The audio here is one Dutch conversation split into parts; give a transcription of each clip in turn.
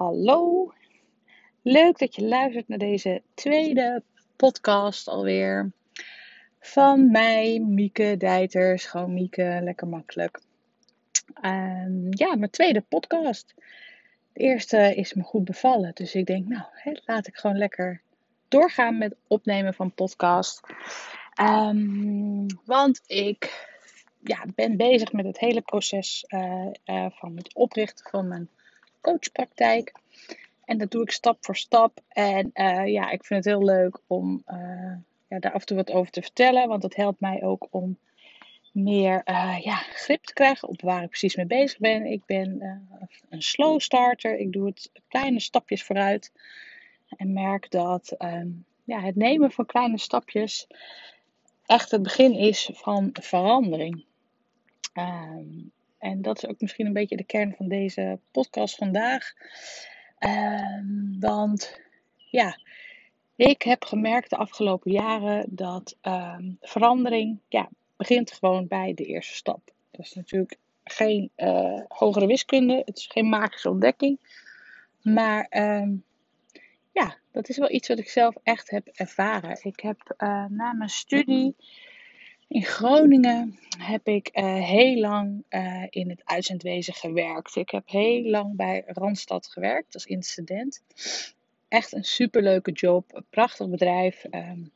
Hallo, leuk dat je luistert naar deze tweede podcast alweer. Van mij, Mieke Dijters. Gewoon Mieke, lekker makkelijk. Um, ja, mijn tweede podcast. De eerste is me goed bevallen. Dus ik denk, nou, laat ik gewoon lekker doorgaan met opnemen van podcast. Um, want ik ja, ben bezig met het hele proces uh, uh, van het oprichten van mijn coachpraktijk. En dat doe ik stap voor stap. En uh, ja, ik vind het heel leuk om uh, ja, daar af en toe wat over te vertellen. Want dat helpt mij ook om meer uh, ja, grip te krijgen op waar ik precies mee bezig ben. Ik ben een slow starter. Ik doe het kleine stapjes vooruit. En merk dat um, ja, het nemen van kleine stapjes echt het begin is van verandering. Um, en dat is ook misschien een beetje de kern van deze podcast vandaag. Um, want ja, ik heb gemerkt de afgelopen jaren dat um, verandering ja, begint gewoon bij de eerste stap. Dat is natuurlijk geen uh, hogere wiskunde, het is geen magische ontdekking. Maar um, ja, dat is wel iets wat ik zelf echt heb ervaren. Ik heb uh, na mijn studie in Groningen heb ik uh, heel lang uh, in het uitzendwezen gewerkt. Ik heb heel lang bij Randstad gewerkt als incident. Echt een superleuke job, een prachtig bedrijf. Um,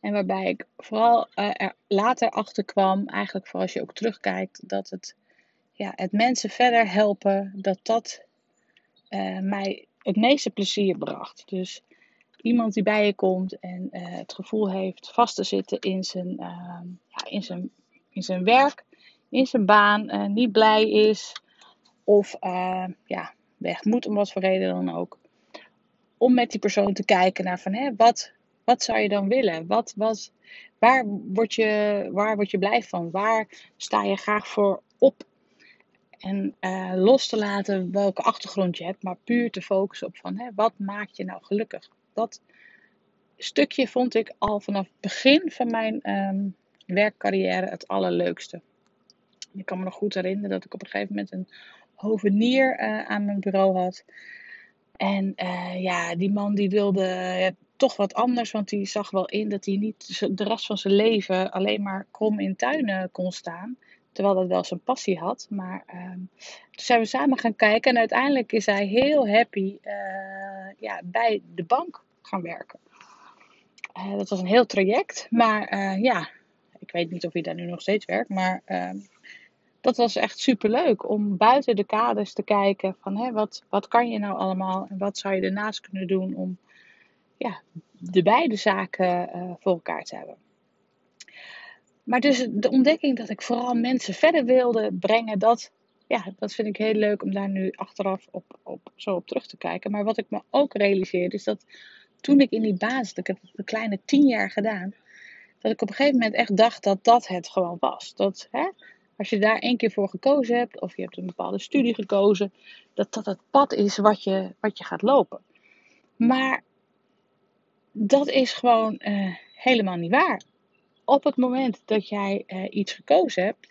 en waarbij ik vooral er later achter kwam, eigenlijk voor als je ook terugkijkt, dat het, ja, het mensen verder helpen, dat dat mij het meeste plezier bracht. Dus iemand die bij je komt en uh, het gevoel heeft vast te zitten in zijn, uh, ja, in zijn, in zijn werk, in zijn baan, uh, niet blij is of ja, weg moet om wat voor reden dan ook. Om met die persoon te kijken naar van hè, wat, wat zou je dan willen? Wat, wat, waar, word je, waar word je blij van? Waar sta je graag voor op? En los te laten welke achtergrond je hebt, maar puur te focussen op van hè, wat maakt je nou gelukkig? Dat stukje vond ik al vanaf het begin van mijn um, werkcarrière het allerleukste. Ik kan me nog goed herinneren dat ik op een gegeven moment een hovenier uh, aan mijn bureau had. En uh, ja, die man die wilde toch wat anders, want die zag wel in dat hij niet de rest van zijn leven alleen maar krom in tuinen kon staan. Terwijl dat wel zijn passie had. Maar uh, toen zijn we samen gaan kijken en uiteindelijk is hij heel happy uh, ja, bij de bank gaan werken. Uh, dat was een heel traject, maar uh, ja, ik weet niet of hij daar nu nog steeds werkt, maar uh, dat was echt super leuk om buiten de kaders te kijken van hè, wat, wat kan je nou allemaal en wat zou je ernaast kunnen doen om ja, de beide zaken voor elkaar te hebben. Maar dus de ontdekking dat ik vooral mensen verder wilde brengen, dat, ja, dat vind ik heel leuk om daar nu achteraf op, op, zo op terug te kijken. Maar wat ik me ook realiseerde is dat toen ik in die basis, ik heb een kleine tien jaar gedaan, dat ik op een gegeven moment echt dacht dat dat het gewoon was. Dat hè, als je daar één keer voor gekozen hebt, of je hebt een bepaalde studie gekozen, dat dat het pad is wat je, wat je gaat lopen. Maar dat is gewoon uh, helemaal niet waar. Op het moment dat jij uh, iets gekozen hebt,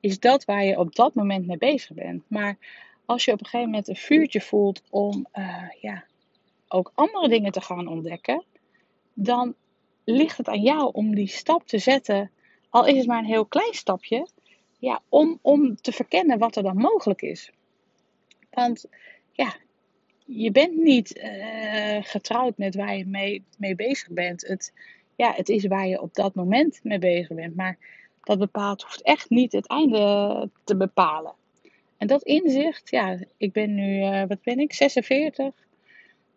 is dat waar je op dat moment mee bezig bent. Maar als je op een gegeven moment een vuurtje voelt om uh, ja, ook andere dingen te gaan ontdekken, dan ligt het aan jou om die stap te zetten, al is het maar een heel klein stapje, ja, om, om te verkennen wat er dan mogelijk is. Want ja, je bent niet uh, getrouwd met waar je mee, mee bezig bent. Het, ja, het is waar je op dat moment mee bezig bent. Maar dat bepaalt, hoeft echt niet het einde te bepalen. En dat inzicht, ja, ik ben nu, uh, wat ben ik, 46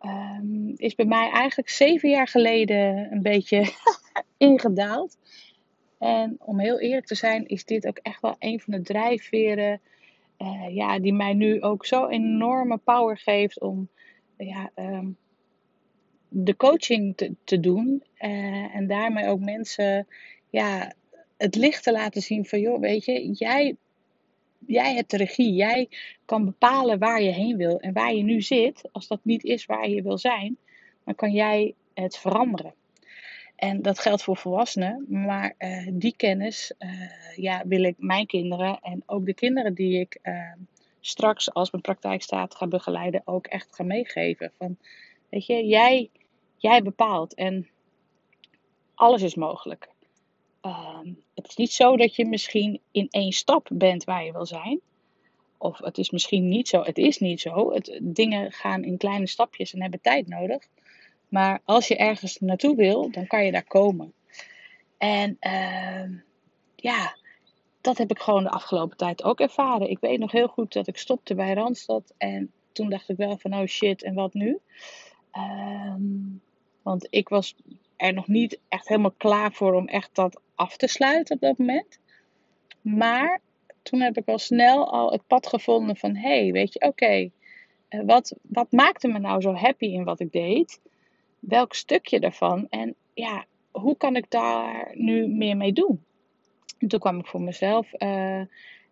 um, is bij mij eigenlijk zeven jaar geleden een beetje ingedaald. En om heel eerlijk te zijn, is dit ook echt wel een van de drijfveren uh, ja, die mij nu ook zo enorme power geeft om ja, um, de coaching te, doen. Uh, en daarmee ook mensen ja, het licht te laten zien van, joh, weet je, jij jij hebt de regie. Jij kan bepalen waar je heen wil. En waar je nu zit, als dat niet is waar je wil zijn, dan kan jij het veranderen. En dat geldt voor volwassenen, maar uh, die kennis uh, ja, wil ik mijn kinderen en ook de kinderen die ik uh, straks als mijn praktijk staat ga begeleiden ook echt ga meegeven. Van, weet je, jij, jij bepaalt en alles is mogelijk. Ehm, het is niet zo dat je misschien in één stap bent waar je wil zijn. Of het is misschien niet zo. Het is niet zo. Het, dingen gaan in kleine stapjes en hebben tijd nodig. Maar als je ergens naartoe wil, dan kan je daar komen. En uh, ja, dat heb ik gewoon de afgelopen tijd ook ervaren. Ik weet nog heel goed dat ik stopte bij Randstad. En toen dacht ik wel van, oh shit, en wat nu? Um, want ik was er nog niet echt helemaal klaar voor om echt dat af te sluiten op dat moment. Maar toen heb ik al snel al het pad gevonden van, hé, hey, weet je, oké, eh, wat, wat maakte me nou zo happy in wat ik deed? Welk stukje daarvan? En ja, hoe kan ik daar nu meer mee doen? En toen kwam ik voor mezelf uh,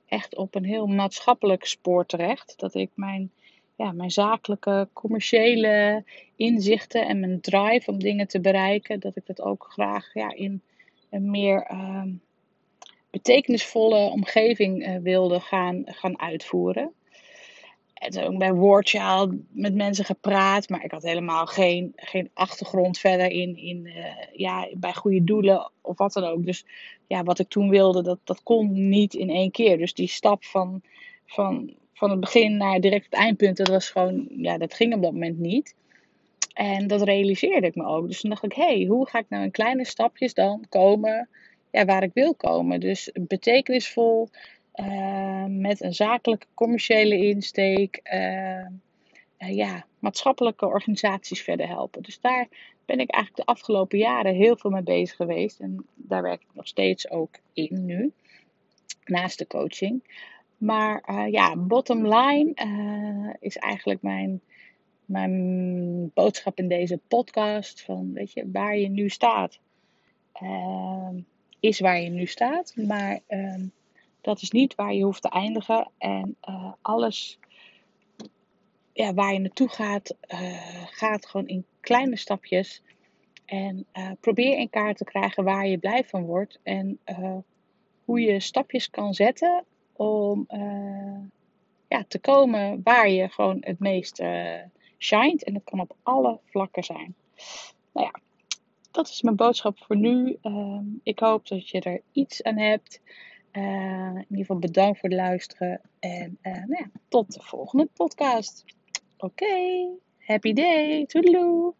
echt op een heel maatschappelijk spoor terecht. Dat ik mijn, ja, mijn zakelijke, commerciële inzichten en mijn drive om dingen te bereiken, dat ik dat ook graag ja, in een meer uh, betekenisvolle omgeving uh, wilde gaan, gaan uitvoeren. En toen ook bij Wordchild met mensen gepraat, maar ik had helemaal geen, geen achtergrond verder in, in uh, ja, bij goede doelen of wat dan ook. Dus ja, wat ik toen wilde, dat, dat kon niet in één keer. Dus die stap van, van, van het begin naar direct het eindpunt, dat was gewoon, ja, dat ging op dat moment niet. En dat realiseerde ik me ook. Dus toen dacht ik, hé, hey, hoe ga ik nou in kleine stapjes dan komen ja, waar ik wil komen? Dus betekenisvol, uh, met een zakelijke, commerciële insteek. Uh, ja, maatschappelijke organisaties verder helpen. Dus daar ben ik eigenlijk de afgelopen jaren heel veel mee bezig geweest. En daar werk ik nog steeds ook in nu. Naast de coaching. Maar ja, bottom line is eigenlijk mijn, mijn boodschap in deze podcast. Van weet je, waar je nu staat. is waar je nu staat. Maar ehm, dat is niet waar je hoeft te eindigen. En uh, alles ja, waar je naartoe gaat, uh, gaat gewoon in kleine stapjes. En uh, probeer in kaart te krijgen waar je blij van wordt. En hoe je stapjes kan zetten om ja, te komen waar je gewoon het meest shined. En dat kan op alle vlakken zijn. Nou ja, dat is mijn boodschap voor nu. Ehm, ik hoop dat je er iets aan hebt. Uh, in ieder geval bedankt voor het luisteren. En uh, nou ja, tot de volgende podcast. Oké, happy day. Toedeloe.